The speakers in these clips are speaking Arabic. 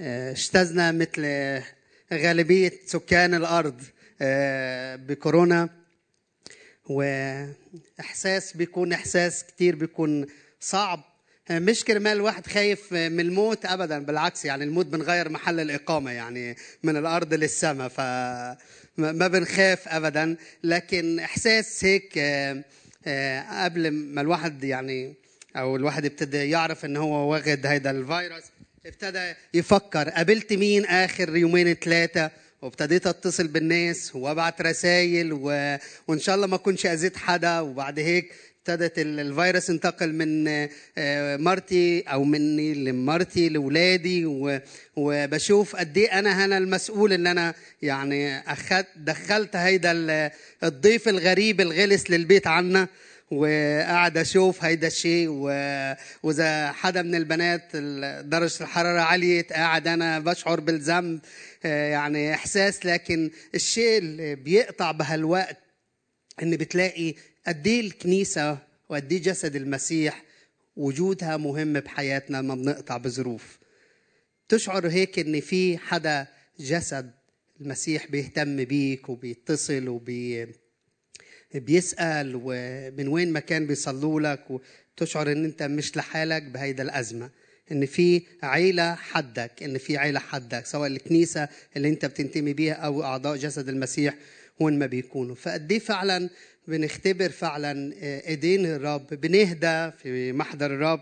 آه، اجتزنا مثل غالبية سكان الأرض آه، بكورونا. وإحساس بيكون إحساس كتير بيكون صعب. آه، مش كرمال الواحد خايف من الموت ابدا بالعكس يعني الموت بنغير محل الإقامة يعني من الأرض للسماء ف ما بنخاف ابدا. لكن إحساس هيك قبل ما الواحد يعني أو الواحد ابتدى يعرف إن هو واخد هيدا الفيروس ابتدى يفكر قابلت مين آخر يومين ثلاثة وابتديت اتصل بالناس وابعت رسائل و... وإن شاء الله ما اكونش أذيت حدا. وبعد هيك ابتدت الفيروس انتقل من مرتي أو مني لمرتي لاولادي. وبشوف قد إيه أنا هنا المسؤول إن أنا يعني اخذت دخلت هيدا الضيف الغريب الغلس للبيت عنا. وقاعد أشوف هيدا الشيء. وإذا حدا من البنات درجة الحرارة عليت قاعد أنا بشعر بالذنب يعني إحساس لكن الشيء اللي بيقطع بهالوقت ان بتلاقي قد إيه الكنيسة وقد إيه جسد المسيح وجودها مهم بحياتنا ما بنقطع بظروف تشعر هيك إن في حدا جسد المسيح بيهتم بيك وبيتصل وبي بيسأل ومن وين ما كان بيصلوا لك وتشعر إن أنت مش لحالك بهيدا الأزمة. إن في عيلة حدك إن في عيلة حدك سواء الكنيسة اللي أنت بتنتمي بيها أو أعضاء جسد المسيح وين ما بيكونوا. فقد إيه فعلا بنختبر فعلا إيدين الرب بنهدى في محضر الرب.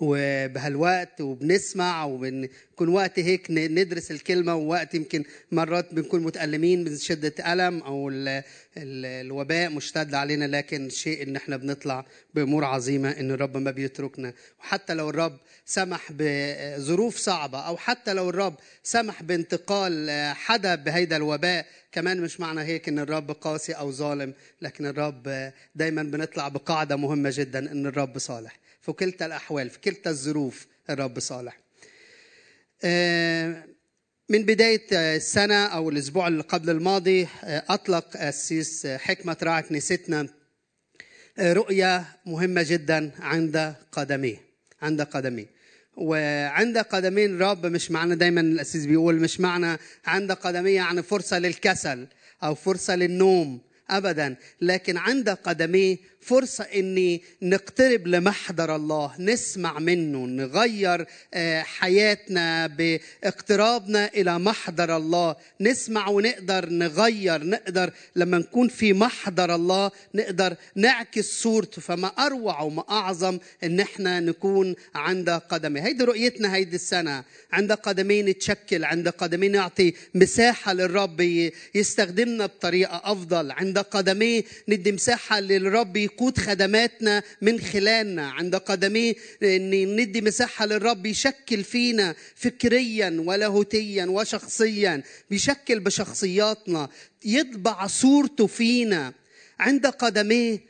وبهالوقت وبنسمع وبنكون وقت هيك ندرس الكلمة ووقت يمكن مرات بنكون متألمين من شدة ألم أو ال ال الوباء مشتد علينا لكن شيء إن إحنا بنطلع بأمور عظيمة إن الرب ما بيتركنا. وحتى لو الرب سمح بظروف صعبة أو حتى لو الرب سمح بانتقال حدا بهيدا الوباء كمان مش معنى هيك إن الرب قاسي أو ظالم لكن الرب دايما بنطلع بقاعدة مهمة جدا إن الرب صالح. في كلتا الأحوال في كلتا الظروف الرب صالح. من بداية السنة أو الأسبوع اللي قبل الماضي أطلق السيس حكمة راعي كنيستنا رؤية مهمة جدا عند قدميه عند قدميه. وعند قدمين الرب مش معنى دايما الأسيس بيقول مش معنى عند قدميه يعني فرصة للكسل أو فرصة للنوم ابدا. لكن عند قدميه فرصة إني نقترب لمحضر الله نسمع منه نغير حياتنا باقترابنا إلى محضر الله. نسمع ونقدر نغير نقدر لما نكون في محضر الله نقدر نعكس صورته. فما أروع وما أعظم إن إحنا نكون عند قدميه هيدي رؤيتنا هيدي السنة. عند قدميه نتشكل عند قدميه نعطي مساحة للرب يستخدمنا بطريقة أفضل. عند قدميه ندي مساحة للرب يقود خدماتنا من خلالنا. عند قدميه إن ندي مساحة للرب يشكل فينا فكريا ولاهوتيا وشخصيا بيشكل بشخصياتنا يطبع صورته فينا. عند قدميه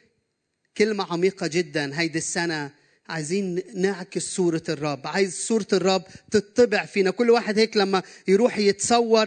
كلمة عميقة جدا. هيدي السنة عايزين نعكس صورة الرب. عايز صورة الرب تطبع فينا. كل واحد هيك لما يروح يتصور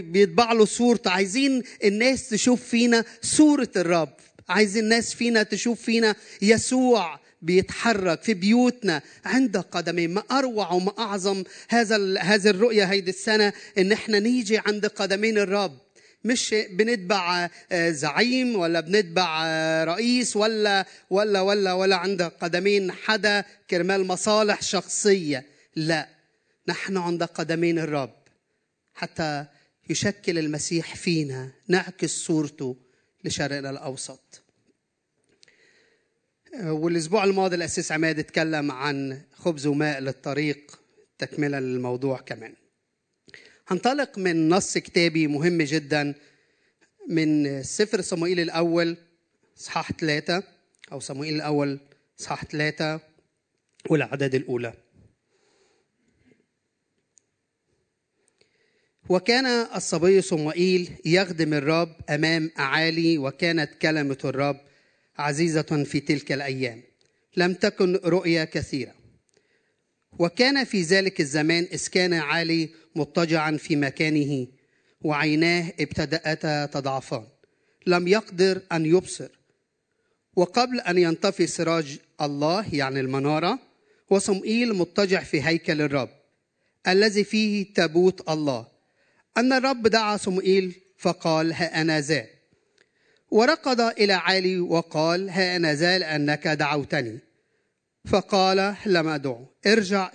بيطبع له صورته. عايزين الناس تشوف فينا صورة الرب. عايز الناس فينا تشوف فينا يسوع بيتحرك في بيوتنا عند قدميه. ما أروع وما أعظم هذا هذه الرؤية هيدي السنة إن إحنا نيجي عند قدمين الرب. مش بنتبع زعيم ولا بنتبع رئيس ولا ولا ولا ولا عند قدمين حدا كرمال مصالح شخصية. لا نحن عند قدمين الرب. حتى يشكل المسيح فينا. نعكس صورته. لشرقنا الاوسط والأسبوع الماضي الأسيس عماد اتكلم عن خبز وماء للطريق تكملة للموضوع كمان. هنطلق من نص كتابي مهم جدا من سفر صموئيل الأول إصحاح ثلاثة أو صموئيل الأول إصحاح ثلاثة والأعداد الأولى. وكان الصبي صموئيل يخدم الرب أمام أعالي وكانت كلمة الرب عزيزة في تلك الأيام. لم تكن رؤيا كثيرة. وكان في ذلك الزمان إذ كان عالي مضطجعا في مكانه وعيناه ابتدأتا تضعفان. لم يقدر أن يبصر. وقبل أن ينطفي سراج الله يعني المنارة وصمئيل مضطجع في هيكل الرب الذي فيه تابوت الله. أن الرب دعا صموئيل فقال ها أنا ذا وركض إلى عالي وقال ها أنا ذا لأنك دعوتني. فقال لم أدعو ارجع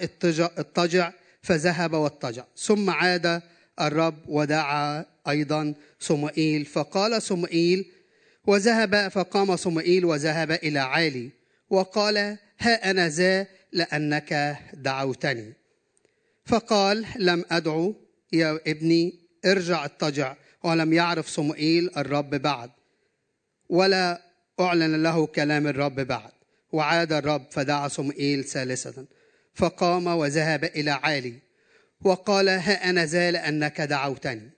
اضطجع, فذهب واضطجع. ثم عاد الرب ودعا أيضا صموئيل. فقال صموئيل وذهب فقام صموئيل وذهب إلى عالي وقال ها أنا ذا لأنك دعوتني. فقال لم أدعو يا ابني ارجع اضطجع. ولم يعرف صموئيل الرب بعد ولا أعلن له كلام الرب بعد. وعاد الرب فدعا صموئيل ثالثة فقام وذهب إلى عالي وقال ها أنا ذا لأنك دعوتني.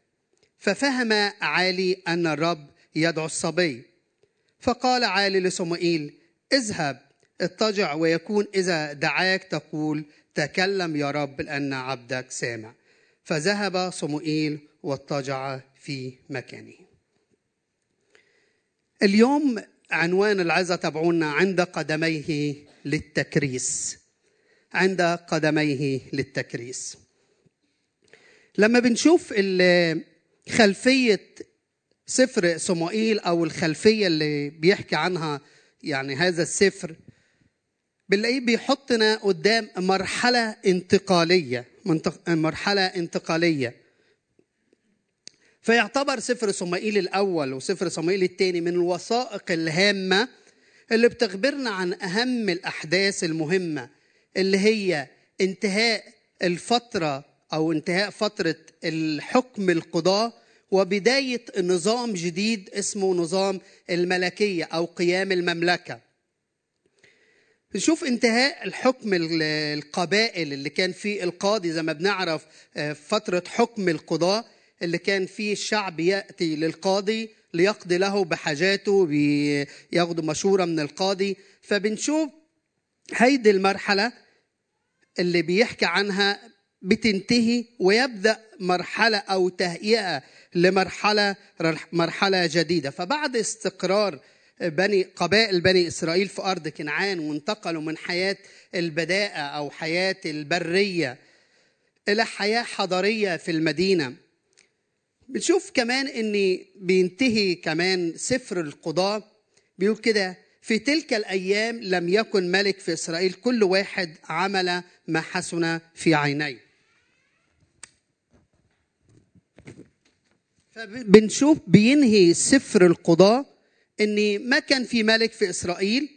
ففهم عالي أن الرب يدعو الصبي. فقال عالي لصموئيل اذهب اضطجع ويكون إذا دعاك تقول تكلم يا رب لأن عبدك سامع. فذهب صموئيل واضطجع في مكانه. اليوم عنوان العظة تبعونا عند قدميه للتكريس. عند قدميه للتكريس. لما بنشوف خلفية سفر صموئيل أو الخلفية اللي بيحكي عنها يعني هذا السفر بنلاقيه بيحطنا قدام مرحلة انتقالية. مرحلة انتقالية. فيعتبر سفر صموئيل الأول وسفر صموئيل الثاني من الوثائق الهامة اللي بتخبرنا عن أهم الأحداث المهمة اللي هي انتهاء الفترة أو انتهاء فترة الحكم القضاء وبداية نظام جديد اسمه نظام الملكية أو قيام المملكة. نشوف انتهاء الحكم القبائل اللي كان فيه القاضي زي ما بنعرف فترة حكم القضاء اللي كان فيه الشعب يأتي للقاضي ليقضي له بحاجاته بياخدوا مشورة من القاضي. فبنشوف هيدي المرحلة اللي بيحكي عنها بتنتهي ويبدأ مرحلة أو تهيئة لمرحلة مرحلة جديدة. فبعد استقرار بني قبائل بني إسرائيل في أرض كنعان وانتقلوا من حياة البداءة أو حياة البرية إلى حياة حضارية في المدينة. بنشوف كمان إن بينتهي كمان سفر القضاء بيقول كده في تلك الأيام لم يكن ملك في إسرائيل كل واحد عمل ما حسن في عينيه. فبنشوف بينهي سفر القضاء ان ما كان في ملك في إسرائيل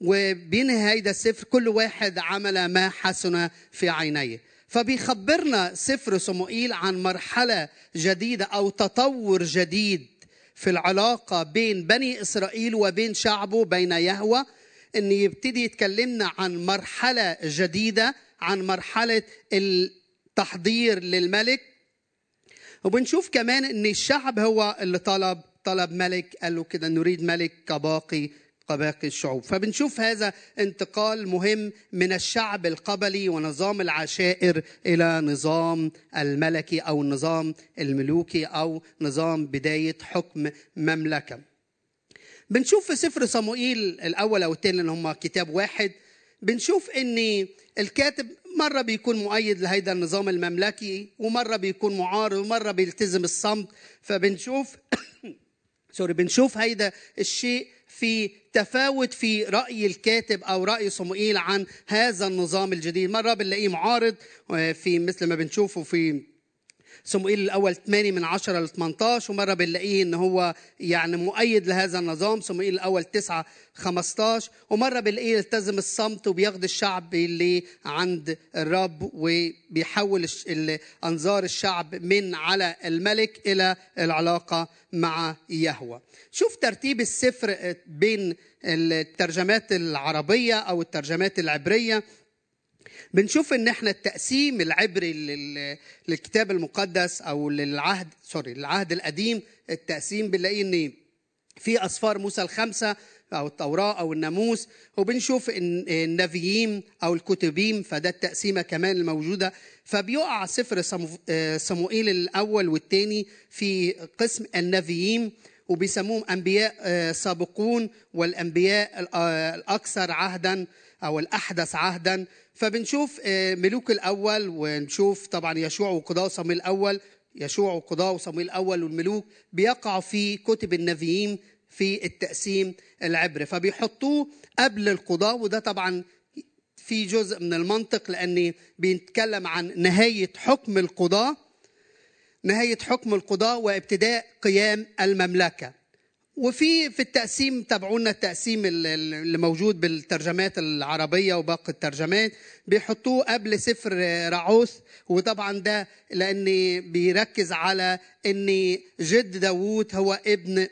وبينهي هيدا السفر كل واحد عمل ما حسن في عينيه. فبيخبرنا سفر صموئيل عن مرحلة جديدة أو تطور جديد في العلاقة بين بني إسرائيل وبين شعبه بين يهوى. ان يبتدي يتكلمنا عن مرحلة جديدة عن مرحلة التحضير للملك. وبنشوف كمان إن الشعب هو اللي طلب طلب ملك قال له كده نريد ملك كباقي كباقي الشعوب. فبنشوف هذا انتقال مهم من الشعب القبلي ونظام العشائر إلى نظام الملكي أو النظام الملوكي أو نظام بداية حكم مملكة. بنشوف في سفر صموئيل الأول أو الثاني اللي هم كتاب واحد بنشوف إن الكاتب مرة بيكون مؤيد لهيدا النظام المملكي ومرة بيكون معارض ومرة بيلتزم الصمت. فبنشوف سوري بنشوف هيدا الشيء في تفاوت في رأي الكاتب أو رأي صموئيل عن هذا النظام الجديد. مرة بنلاقيه معارض في مثل ما بنشوفه في صموئيل الأول 8 من 10 ل 18 ومرة بنلاقيه إن هو يعني مؤيد لهذا النظام صموئيل الأول 9 15 ومرة بنلاقيه يلتزم الصمت وبياخد الشعب اللي عند الرب وبيحول انظار الشعب من على الملك إلى العلاقة مع يهوه. شوف ترتيب السفر بين الترجمات العربية أو الترجمات العبرية. بنشوف إن إحنا التقسيم العبري للكتاب المقدس أو للعهد سوري العهد القديم التقسيم بنلاقيه إن في اسفار موسى الخمسة أو التوراة أو الناموس وبنشوف النبيين أو الكتبيم فده التقسيمة كمان الموجودة. فبيقع سفر صموئيل الأول والثاني في قسم النبيين وبيسموهم أنبياء آه، سابقون والأنبياء آه، الأكثر عهدا. أو الأحدث عهدا. فبنشوف آه، ملوك الأول ونشوف طبعا يشوع وقضاء صمويل الأول. يشوع وقضاء وصمويل الأول والملوك بيقعوا في كتب النبيين في التقسيم العبري. فبيحطوه قبل القضاء وده طبعا في جزء من المنطق لأن بيتكلم عن نهاية حكم القضاة نهاية حكم القضاة وابتداء قيام المملكة. وفي في التقسيم تابعونا التقسيم اللي موجود بالترجمات العربية وباقي الترجمات. بيحطوه قبل سفر رعوث وطبعا ده لأن بيركز على أن جد داوود هو ابن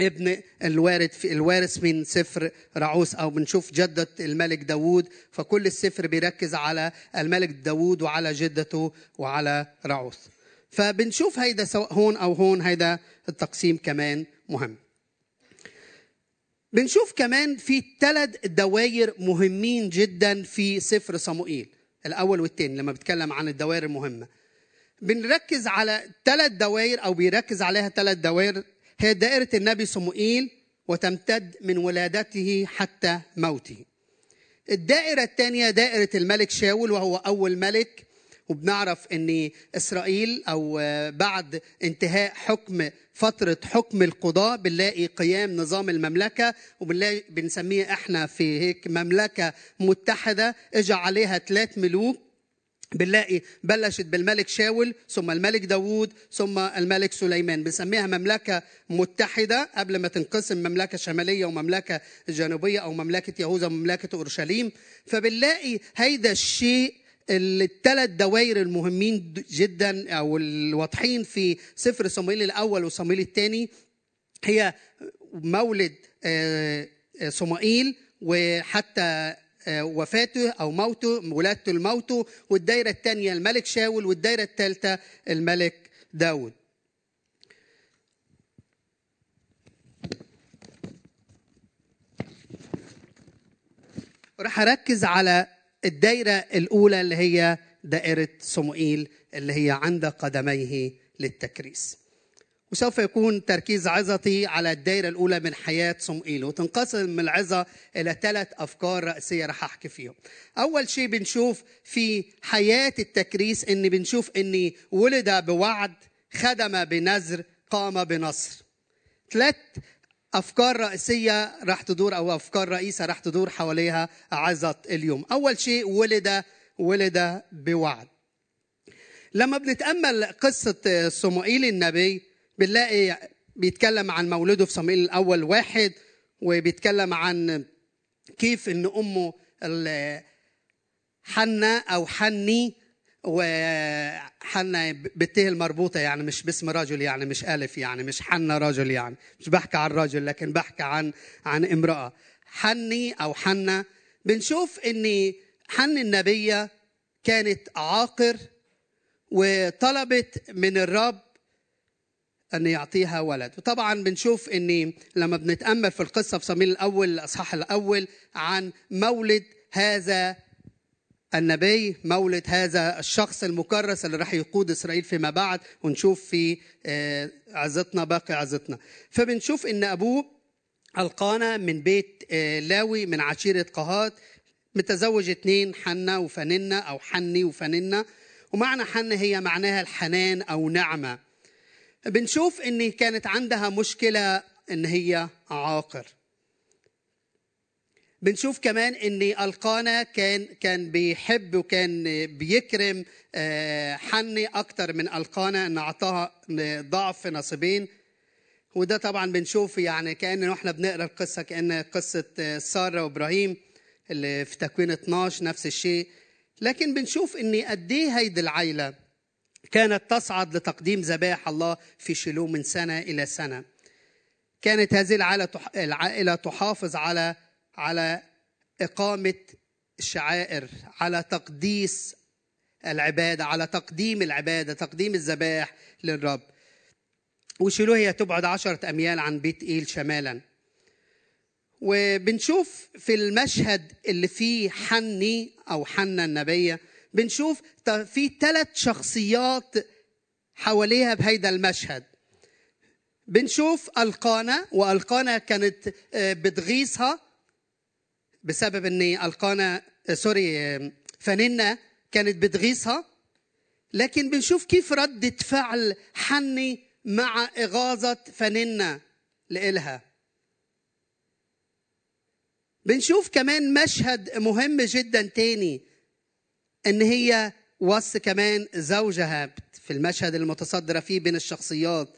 ابن الوارد في الوارث من سفر رعوس أو بنشوف جدة الملك داوود. فكل السفر بيركز على الملك داوود وعلى جدته وعلى رعوس فبنشوف هيدا سواء هون أو هون هيدا التقسيم كمان مهم. بنشوف كمان في ثلاث دواير مهمين جدا في سفر صموئيل الأول والثاني لما بتكلم عن الدوائر المهمة. بنركز على ثلاث دوائر أو بيركز عليها ثلاث دوائر. هي دائرة النبي صموئيل وتمتد من ولادته حتى موته. الدائرة الثانية دائرة الملك شاول وهو أول ملك. وبنعرف إن إسرائيل أو بعد انتهاء حكم فترة حكم القضاء بنلاقي قيام نظام المملكة وبنلاقي بنسميه إحنا في هيك مملكة متحدة. اجى عليها ثلاث ملوك. بنلاقي بلشت بالملك شاول ثم الملك داوود ثم الملك سليمان. بنسميها مملكة متحدة قبل ما تنقسم مملكة شمالية ومملكة جنوبية أو مملكة يهوذا ومملكة أورشليم. فبنلاقي هيدا الشيء الثلاث دوائر المهمين جدا أو الواضحين في سفر صمويل الأول وصمويل الثاني هي مولد آه، آه، صموئيل وحتى آه، وفاته أو موته ولادته لموته والدايرة الثانية الملك شاول والدايرة الثالثة الملك داود. راح أركز على الدايرة الأولى اللي هي دائرة صموئيل اللي هي عند قدميه للتكريس. وسوف يكون تركيز عظتي على الدائرة الأولى من حياة صموئيل وتنقسم العظة إلى ثلاث أفكار رئيسية رح أحكي فيهم. أول شيء بنشوف في حياة التكريس إن بنشوف إني ولد بوعد خدم بنذر قام بنصر. ثلاث أفكار رئيسية رح تدور أو أفكار رئيسة رح تدور حواليها عظة اليوم. أول شيء ولد ولد بوعد. لما بنتأمل قصة صموئيل النبي بنلاقي بيتكلم عن مولده في صموئيل الأول واحد وبيتكلم عن كيف إن أمه حنا أو حني وحنا بالته المربوطة يعني مش باسم رجل يعني مش ألف يعني مش حنا رجل يعني مش بحكي عن رجل لكن بحكي عن عن امرأة. حني أو حنا بنشوف إن حن النبية كانت عاقر وطلبت من الرب أن يعطيها ولد. وطبعا بنشوف أن لما بنتأمل في القصة في صميل الأول الأصحاح الأول عن مولد هذا النبي مولد هذا الشخص المكرس اللي راح يقود إسرائيل فيما بعد ونشوف في آه، عزتنا باقي عزتنا. فبنشوف إن أبوه ألقانا من بيت آه، لاوي من عشيرة قهات متزوج اثنين حنا وفننا أو حني وفننا ومعنى حن هي معناها الحنان أو نعمة. بنشوف إن كانت عندها مشكلة إن هي عاقر. بنشوف كمان إن ألقانا كان كان بيحب وكان بيكرم آه، حني أكتر من ألقانا إن أعطاها ضعف نصيبين. وده طبعا بنشوف يعني كان إحنا بنقرأ القصة كأن قصة آه، سارة وإبراهيم اللي في تكوين 12 نفس الشيء. لكن بنشوف إن قد إيه هيدي العيلة كانت تصعد لتقديم ذبائح الله في شيلو من سنة إلى سنة. كانت هذه العائلة تحافظ على على إقامة الشعائر على تقديس العبادة على تقديم العبادة تقديم الذبائح للرب. وشيلو هي تبعد عشرة أميال عن بيت إيل شمالا. وبنشوف في المشهد اللي فيه حني أو حنا النبية بنشوف في ثلاث شخصيات حواليها بهيدا المشهد. بنشوف القانا والقانا كانت آه، بتغيظها بسبب ان ألقانا سوري فننة كانت بتغيظها لكن بنشوف كيف ردة فعل حني مع إغاظة فننة لإلها. بنشوف كمان مشهد مهم جدا تاني إن هي وص كمان زوجها في المشهد المتصدرة فيه بين الشخصيات.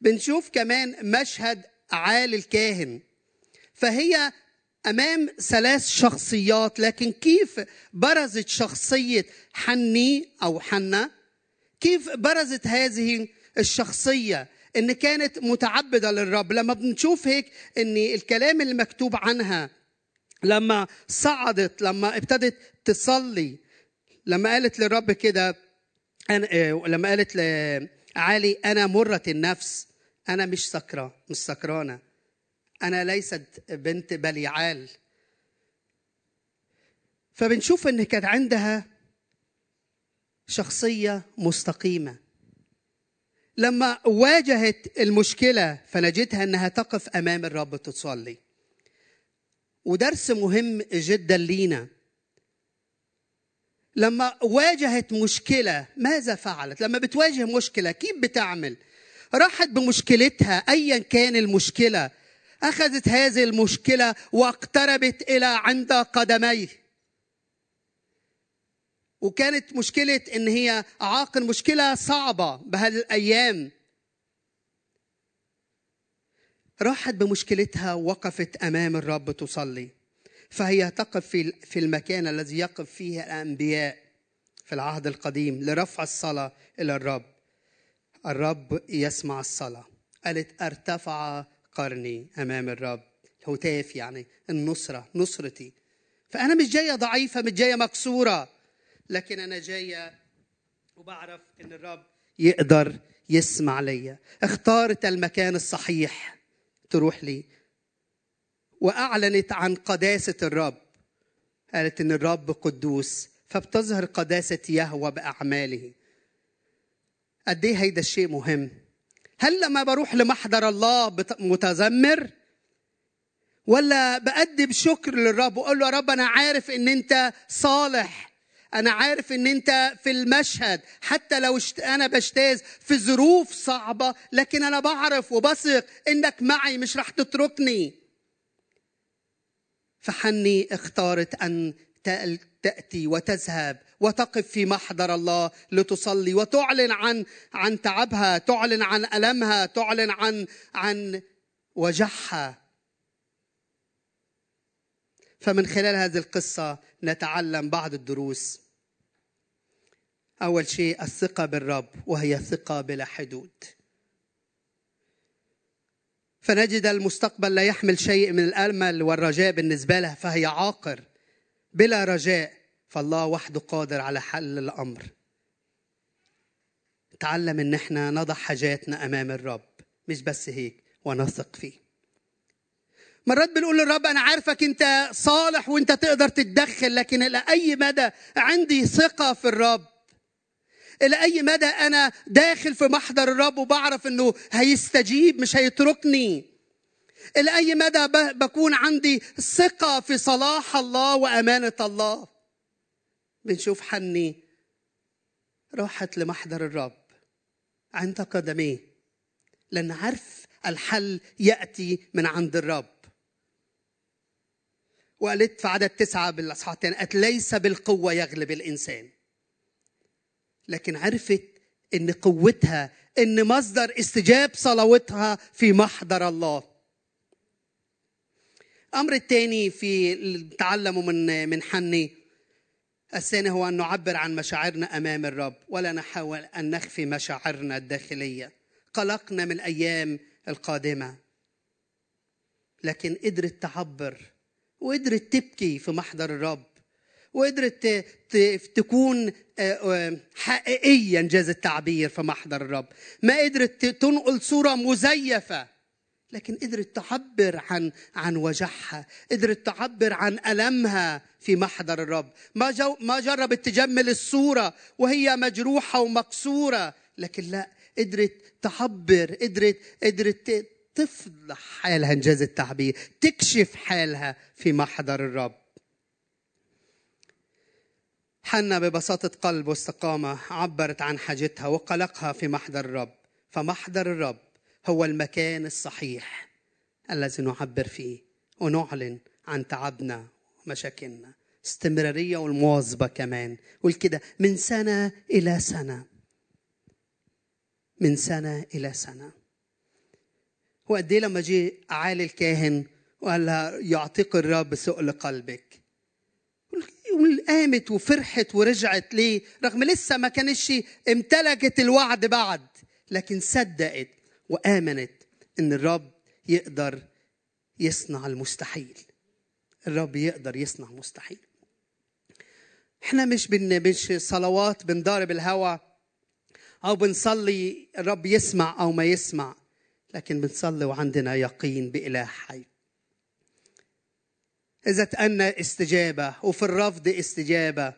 بنشوف كمان مشهد عالي الكاهن فهي أمام ثلاث شخصيات لكن كيف برزت شخصية حني أو حنا كيف برزت هذه الشخصية إن كانت متعبدة للرب؟ لما بنشوف هيك إن الكلام اللي مكتوب عنها لما صعدت لما ابتدت تصلي لما قالت للرب كده أنا لما قالت لعلي أنا مرة النفس أنا مش سكرة مش سكرانة. أنا ليست بنت بليعال. فبنشوف إن كانت عندها شخصية مستقيمة. لما واجهت المشكلة فنجدها إنها تقف أمام الرب تصلي ودرس مهم جدا لينا. لما واجهت مشكلة ماذا فعلت؟ لما بتواجه مشكلة كيف بتعمل؟ راحت بمشكلتها ايا كان المشكلة. أخذت هذه المشكلة واقتربت إلى عند قدميه. وكانت مشكلة إن هي عاقل مشكلة صعبة بهالأيام. راحت بمشكلتها وقفت أمام الرب تصلي. فهي تقف في في المكان الذي يقف فيه الأنبياء في العهد القديم لرفع الصلاة إلى الرب. الرب يسمع الصلاة. قالت أرتفع قرني أمام الرب. الهتاف يعني النصرة نصرتي. فأنا مش جاية ضعيفة مش جاية مكسورة. لكن أنا جاية وبعرف إن الرب يقدر يسمع ليا. اختارت المكان الصحيح تروح لي. وأعلنت عن قداسة الرب. قالت إن الرب قدوس. فبتظهر قداسة يهوى بأعماله. قد إيه هيدا الشيء مهم؟ هل لما بروح لمحضر الله متذمر؟ ولا بقدم شكر للرب وأقول له يا رب أنا عارف إن أنت صالح. أنا عارف إن أنت في المشهد. حتى لو أنا بجتاز في ظروف صعبة لكن أنا بعرف وبثق إنك معي مش رح تتركني. فحني اختارت أن تأتي وتذهب وتقف في محضر الله لتصلي وتعلن عن عن تعبها تعلن عن ألمها تعلن عن عن وجعها فمن خلال هذه القصة نتعلم بعض الدروس. أول شيء الثقة بالرب وهي ثقة بلا حدود. فنجد المستقبل لا يحمل شيء من الامل والرجاء بالنسبة لها فهي عاقر بلا رجاء. فالله وحده قادر على حل الأمر. تعلم إن إحنا نضع حاجاتنا أمام الرب مش بس هيك ونثق فيه. مرات بنقول للرب أنا عارفك أنت صالح وأنت تقدر تتدخل لكن إلى أي مدى عندي ثقة في الرب؟ إلى أي مدى أنا داخل في محضر الرب وبعرف إنه هيستجيب مش هيتركني؟ إلى أي مدى بكون عندي ثقة في صلاح الله وأمانة الله؟ بنشوف حني راحت لمحضر الرب عند قدميه لأن عرف الحل يأتي من عند الرب. وقالت في عدد تسعة بالأصحاح الثاني قالت ليس بالقوة يغلب الإنسان. لكن عرفت إن قوتها إن مصدر استجاب صلواتها في محضر الله. الامر الثاني في تعلمه من من حني الثاني هو أن نعبر عن مشاعرنا أمام الرب ولا نحاول أن نخفي مشاعرنا الداخلية. قلقنا من الأيام القادمة. لكن قدرت تعبر وقدرت تبكي في محضر الرب وقدرت تكون آه، آه، حقيقيا جاز التعبير في محضر الرب. ما قدرت تنقل صورة مزيفة لكن قدرت تعبر عن عن وجعها قدرت تعبر عن ألمها في محضر الرب. ما جو ما جربت تجمل الصورة وهي مجروحة ومكسورة لكن لا قدرت تعبر قدرت قدرت تفضح حالها إنجاز التعبير تكشف حالها في محضر الرب. حنا ببساطة قلب واستقامة عبرت عن حاجتها وقلقها في محضر الرب. فمحضر الرب هو المكان الصحيح الذي نعبر فيه ونعلن عن تعبنا ومشاكلنا. استمرارية والمواظبة كمان. والكده من سنة إلى سنة. من سنة إلى سنة. وقد إيه لما جه أعالي الكاهن وقال لها يعتق الرب سؤل قلبك. وقامت وفرحت ورجعت ليه؟ رغم لسه ما كانش امتلكت الوعد بعد لكن صدقت وآمنت إن الرب يقدر يصنع المستحيل. الرب يقدر يصنع مستحيل إحنا مش بن مش صلوات بنضارب الهوى أو بنصلي الرب يسمع أو ما يسمع لكن بنصلي وعندنا يقين بإله حي. إذا تأنى استجابة وفي الرفض استجابة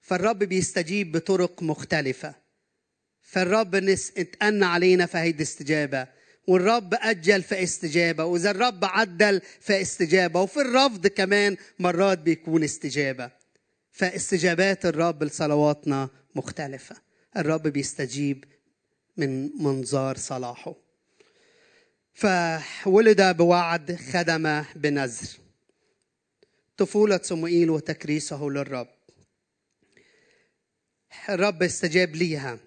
فالرب بيستجيب بطرق مختلفة. فالرب اتأنى علينا فهيدي استجابة. والرب أجل فاستجابة وإذا الرب عدل فاستجابة وفي الرفض كمان مرات بيكون استجابة. فاستجابات الرب لصلواتنا مختلفة. الرب بيستجيب من منظار صلاحه. فولد بوعد خدم بنذر. طفولة صموئيل وتكريسه للرب. الرب استجاب ليها.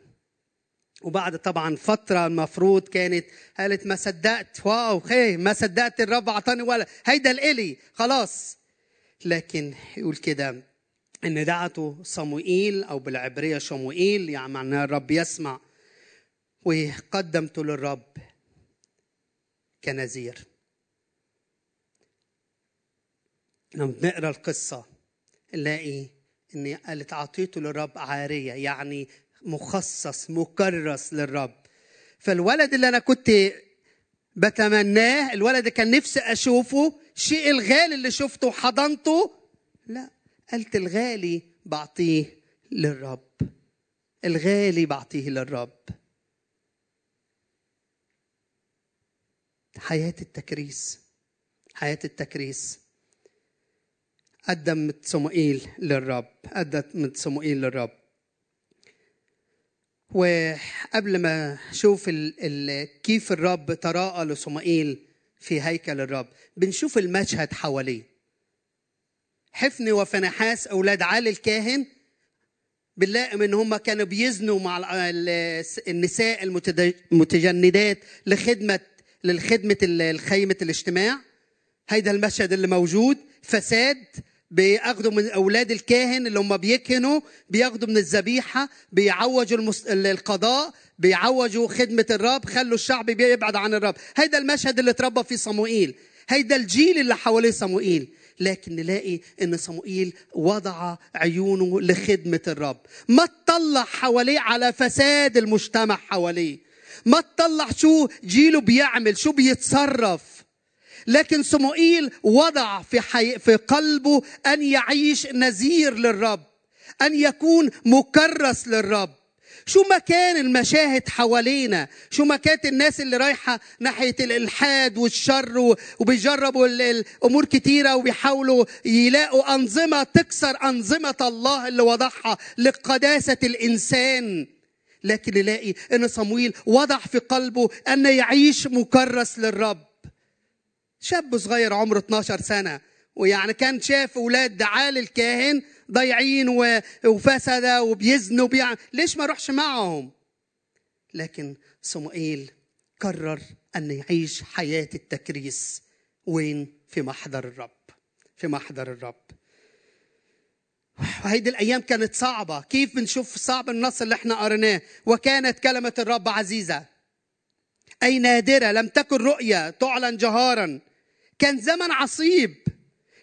وبعد طبعا فترة المفروض كانت قالت ما صدقت. واو خي ما صدقت الرب أعطاني ولا. هيدا الإلي خلاص. لكن يقول كده إن دعته صموئيل أو بالعبرية شموئيل يعني معناها الرب يسمع. وقدمته للرب كنذير لما بنقرا القصة نلاقي إني قالت أعطيته للرب عارية يعني مخصص مكرس للرب. فالولد اللي أنا كنت بتمناه الولد كان نفسي أشوفه الشيء الغالي اللي شفته وحضنته لا قلت الغالي بعطيه للرب. الغالي بعطيه للرب. حياة التكريس حياة التكريس. قدمت صموئيل للرب قدمت صموئيل للرب. وقبل ما أشوف ال ال كيف الرب تراءى لصموئيل في هيكل الرب بنشوف المشهد حواليه. حفن وفنحاس أولاد علي الكاهن بنلاقي إن هم كانوا بيزنوا مع النساء المتجندات لخدمة للخدمة الخيمه الاجتماع. هيدا المشهد اللي موجود فساد بياخدوا من أولاد الكاهن اللي هم بيكهنوا بياخدوا من الذبيحة بيعوجوا المس... القضاء بيعوجوا خدمة الرب خلوا الشعب بيبعد عن الرب. هيدا المشهد اللي اتربى فيه صموئيل. هيدا الجيل اللي حواليه صموئيل. لكن نلاقي إن صموئيل وضع عيونه لخدمة الرب. ما تطلع حواليه على فساد المجتمع حواليه. ما تطلع شو جيله بيعمل شو بيتصرف. لكن صموئيل وضع في, حي... في قلبه أن يعيش نذير للرب أن يكون مكرس للرب. شو ما كان المشاهد حوالينا شو ما كانت الناس اللي رايحة ناحية الإلحاد والشر وبيجربوا الأمور كتيرة وبيحاولوا يلاقوا أنظمة تكسر أنظمة الله اللي وضعها لقداسة الإنسان. لكن نلاقي أن صمويل وضع في قلبه أن يعيش مكرس للرب. شاب صغير عمره 12 سنة ويعني كان شاف أولاد دعال الكاهن ضايعين وفسد وبيزنوا وبيع... ليش ما روحش معهم؟ لكن صموئيل قرر أن يعيش حياة التكريس. وين؟ في محضر الرب في محضر الرب. هيدي الأيام كانت صعبة. كيف بنشوف صعب النص اللي إحنا قريناه؟ وكانت كلمة الرب عزيزة. أي نادرة لم تكن رؤية تعلن جهارا. كان زمن عصيب.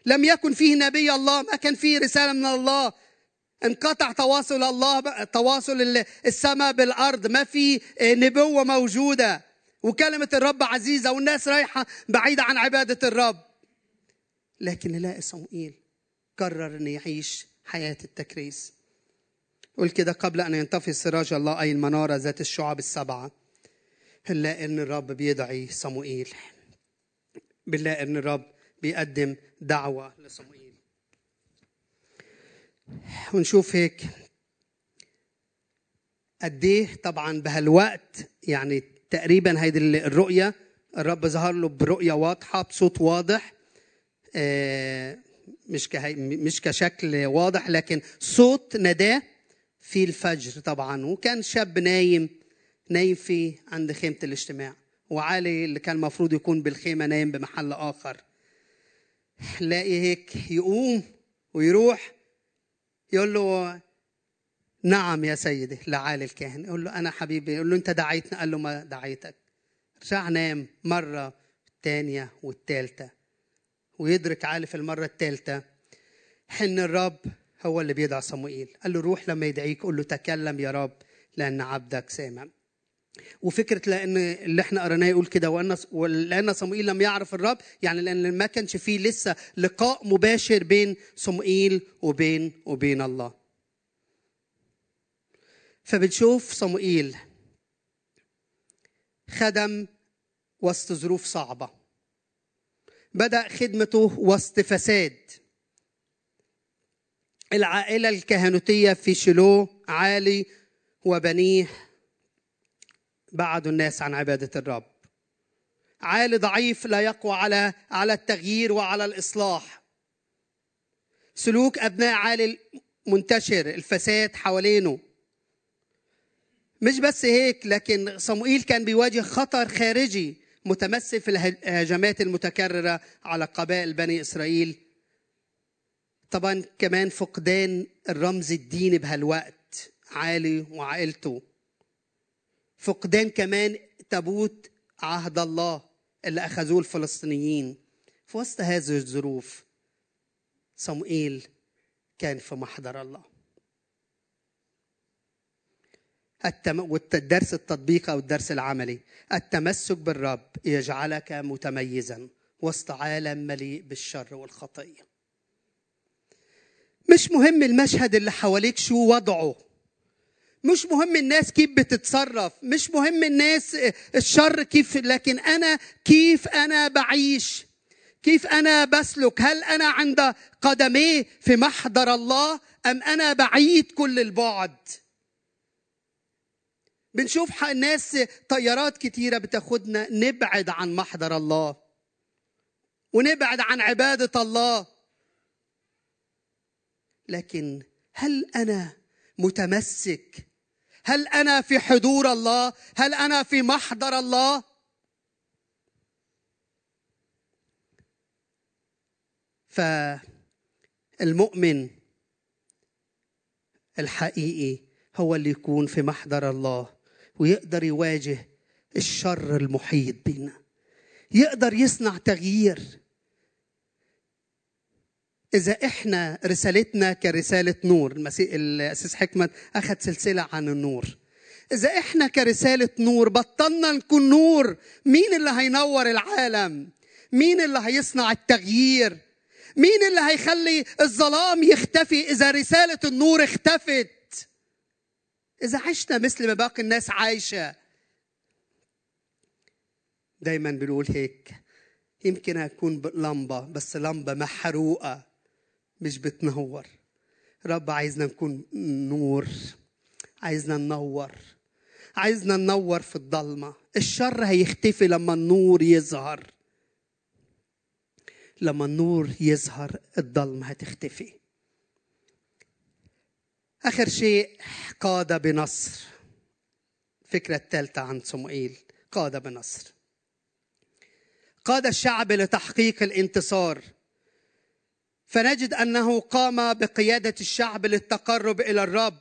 لم يكن فيه نبي الله ما كان فيه رسالة من الله. انقطع تواصل الله تواصل السماء بالأرض. ما في نبوة موجودة. وكلمة الرب عزيزة والناس رايحة بعيدة عن عبادة الرب. لكن نلاقي صموئيل قرر أن يعيش حياة التكريس. قول كده قبل أن ينطفي سراج الله أي المنارة ذات الشعب السبعة. هنلاقي إن الرب بيدعي صموئيل. بنلاقي إن الرب بيقدم دعوة لصموئيل. ونشوف هيك قد إيه طبعا بهالوقت يعني تقريبا هيدي الرؤية الرب ظهر له برؤية واضحة بصوت واضح آه، مش كهي مش كشكل واضح لكن صوت نداه في الفجر طبعا وكان شاب نايم نايم في عند خيمة الاجتماع. وعلي اللي كان المفروض يكون بالخيمة نايم بمحل آخر. لاقي هيك يقوم ويروح يقول له نعم يا سيدي لعالي الكاهن. يقول له أنا حبيبي. يقول له أنت دعيتني قال له ما دعيتك. رجع نام مرة الثانية والثالثه ويدرك عالي في المرة الثالثه حن الرب هو اللي بيدعى صموئيل. قال له روح لما يدعيك. قول له تكلم يا رب لأن عبدك سامع. وفكرة لأن اللي إحنا قريناه يقول كده وأن لأن صموئيل لم يعرف الرب يعني لأن ما كانش فيه لسه لقاء مباشر بين صموئيل وبين وبين الله. فبنشوف صموئيل خدم وسط ظروف صعبة. بدأ خدمته وسط فساد. العائلة الكهنوتية في شيلو عالي وبنيه بعدوا الناس عن عبادة الرب. عالي ضعيف لا يقوى على على التغيير وعلى الإصلاح. سلوك أبناء عالي منتشر الفساد حوالينه. مش بس هيك لكن صموئيل كان بيواجه خطر خارجي متمثل في الهجمات المتكررة على قبائل بني إسرائيل. طبعا كمان فقدان الرمز الديني بهالوقت عالي وعائلته. فقدان كمان تابوت عهد الله اللي أخذوه الفلسطينيين. في وسط هذه الظروف صموئيل كان في محضر الله. التم... والدرس التطبيقي أو الدرس العملي التمسك بالرب يجعلك متميزا وسط عالم مليء بالشر والخطيه مش مهم المشهد اللي حواليك شو وضعه. مش مهم الناس كيف بتتصرف مش مهم الناس الشر كيف لكن أنا كيف أنا بعيش؟ كيف أنا بسلك؟ هل أنا عند قدميه في محضر الله أم أنا بعيد كل البعد؟ بنشوف ناس طيارات كتيرة بتاخدنا نبعد عن محضر الله ونبعد عن عبادة الله. لكن هل أنا متمسك هل أنا في حضور الله؟ هل أنا في محضر الله؟ فالمؤمن الحقيقي هو اللي يكون في محضر الله ويقدر يواجه الشر المحيط بينا يقدر يصنع تغيير. إذا إحنا رسالتنا كرسالة نور المسيح الأسيس حكمة أخذ سلسلة عن النور. إذا إحنا كرسالة نور بطلنا نكون نور مين اللي هينور العالم؟ مين اللي هيصنع التغيير؟ مين اللي هيخلي الظلام يختفي إذا رسالة النور اختفت؟ إذا عشنا مثل ما باقي الناس عايشة. دايما بنقول هيك. يمكن أكون لمبة بس لمبة محروقة. مش بتنور. رب عايزنا نكون نور عايزنا ننور عايزنا ننور في الضلمة. الشر هيختفي لما النور يظهر. لما النور يظهر الضلمة هتختفي. آخر شيء قاد بنصر. الفكرة الثالثة عن صموئيل قاد بنصر. قاد الشعب لتحقيق الانتصار. فنجد أنه قام بقيادة الشعب للتقرب إلى الرب.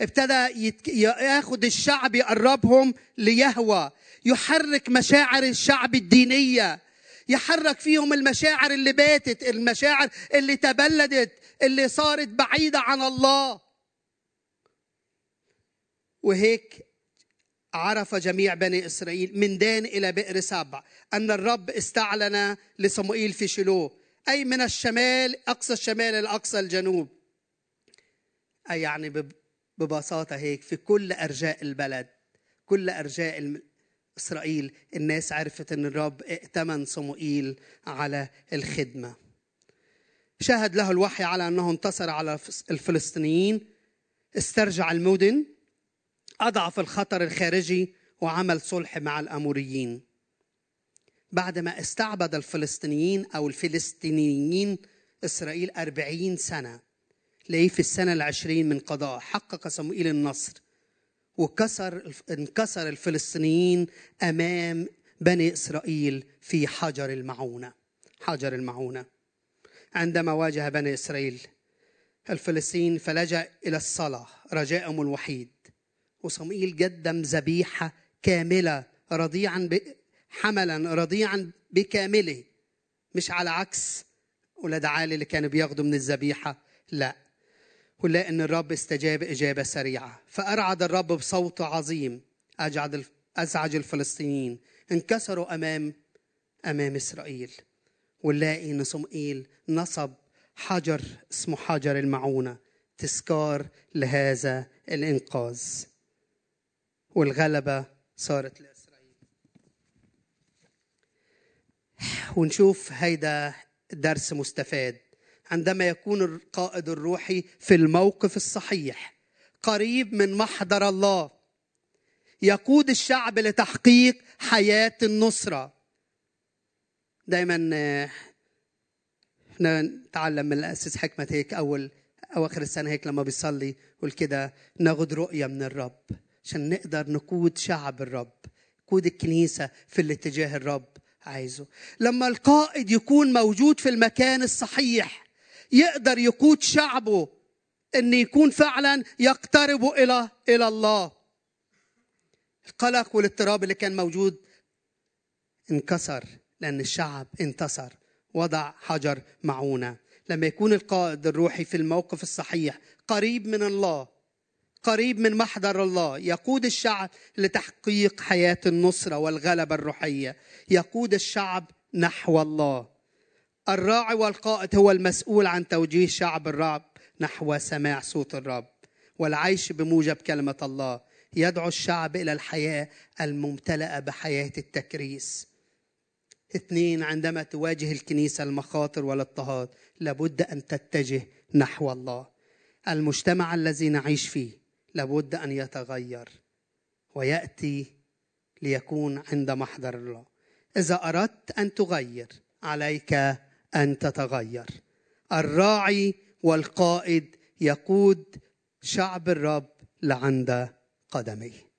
ابتدى. يأخذ الشعب يقربهم ليهوى. يحرك مشاعر الشعب الدينية. يحرك فيهم المشاعر اللي باتت المشاعر اللي تبلدت اللي صارت بعيدة عن الله. وهيك عرف جميع بني إسرائيل من دان إلى بئر سبع أن الرب استعلن لصموئيل في شيلوه أي من الشمال أقصى الشمال إلى أقصى الجنوب. أي يعني ببساطة هيك في كل أرجاء البلد كل أرجاء إسرائيل الناس عرفت أن الرب ائتمن صموئيل على الخدمة. شهد له الوحي على أنه انتصر على الفلسطينيين. استرجع المدن أضعف الخطر الخارجي وعمل صلح مع الأموريين. بعدما استعبد الفلسطينيين أو الفلسطينيين إسرائيل أربعين سنة ليه في السنة العشرين من قضاء حقق صموئيل النصر وكسر انكسر الفلسطينيين أمام بني إسرائيل في حجر المعونة حجر المعونة عندما واجه بني إسرائيل الفلسطين فلجأ إلى الصلاة رجاءهم الوحيد وصموئيل قدم ذبيحة كاملة رضيعا. حملا رضيعا بكامله. مش على عكس ولاد عالي اللي كانوا بياخدوا من الذبيحة لا. ونلاقي إن الرب استجاب إجابة سريعة. فأرعد الرب بصوت عظيم. أجعد أزعج الفلسطينيين. انكسروا أمام أمام إسرائيل. ونلاقي ان صموئيل نصب حجر اسمه حجر المعونة. تذكار لهذا الإنقاذ. والغلبة صارت لاسرائيل ونشوف هيدا درس مستفاد. عندما يكون القائد الروحي في الموقف الصحيح قريب من محضر الله يقود الشعب لتحقيق حياة النصرة. دايما إحنا نتعلم من الأسيس حكمة هيك أول أواخر السنة هيك لما بيصلي يقول كده ناخد رؤية من الرب عشان نقدر نقود شعب الرب نقود الكنيسة في الاتجاه الرب. عايزه. لما القائد يكون موجود في المكان الصحيح يقدر يقود شعبه إن يكون فعلا يقتربوا إلى إلى الله. القلق والاضطراب اللي كان موجود انكسر لأن الشعب انتصر وضع حجر معونة. لما يكون القائد الروحي في الموقف الصحيح قريب من الله قريب من محضر الله يقود الشعب لتحقيق حياة النصرة والغلبة الروحية. يقود الشعب نحو الله. الراعي والقائد هو المسؤول عن توجيه شعب الرب نحو سماع صوت الرب والعيش بموجب كلمة الله. يدعو الشعب إلى الحياة الممتلئة بحياة التكريس. اثنين عندما تواجه الكنيسة المخاطر والاضطهاد لابد أن تتجه نحو الله. المجتمع الذي نعيش فيه لابد أن يتغير ويأتي ليكون عند محضر الله. إذا أردت أن تغير عليك أن تتغير. الراعي والقائد يقود شعب الرب لعند قدميه.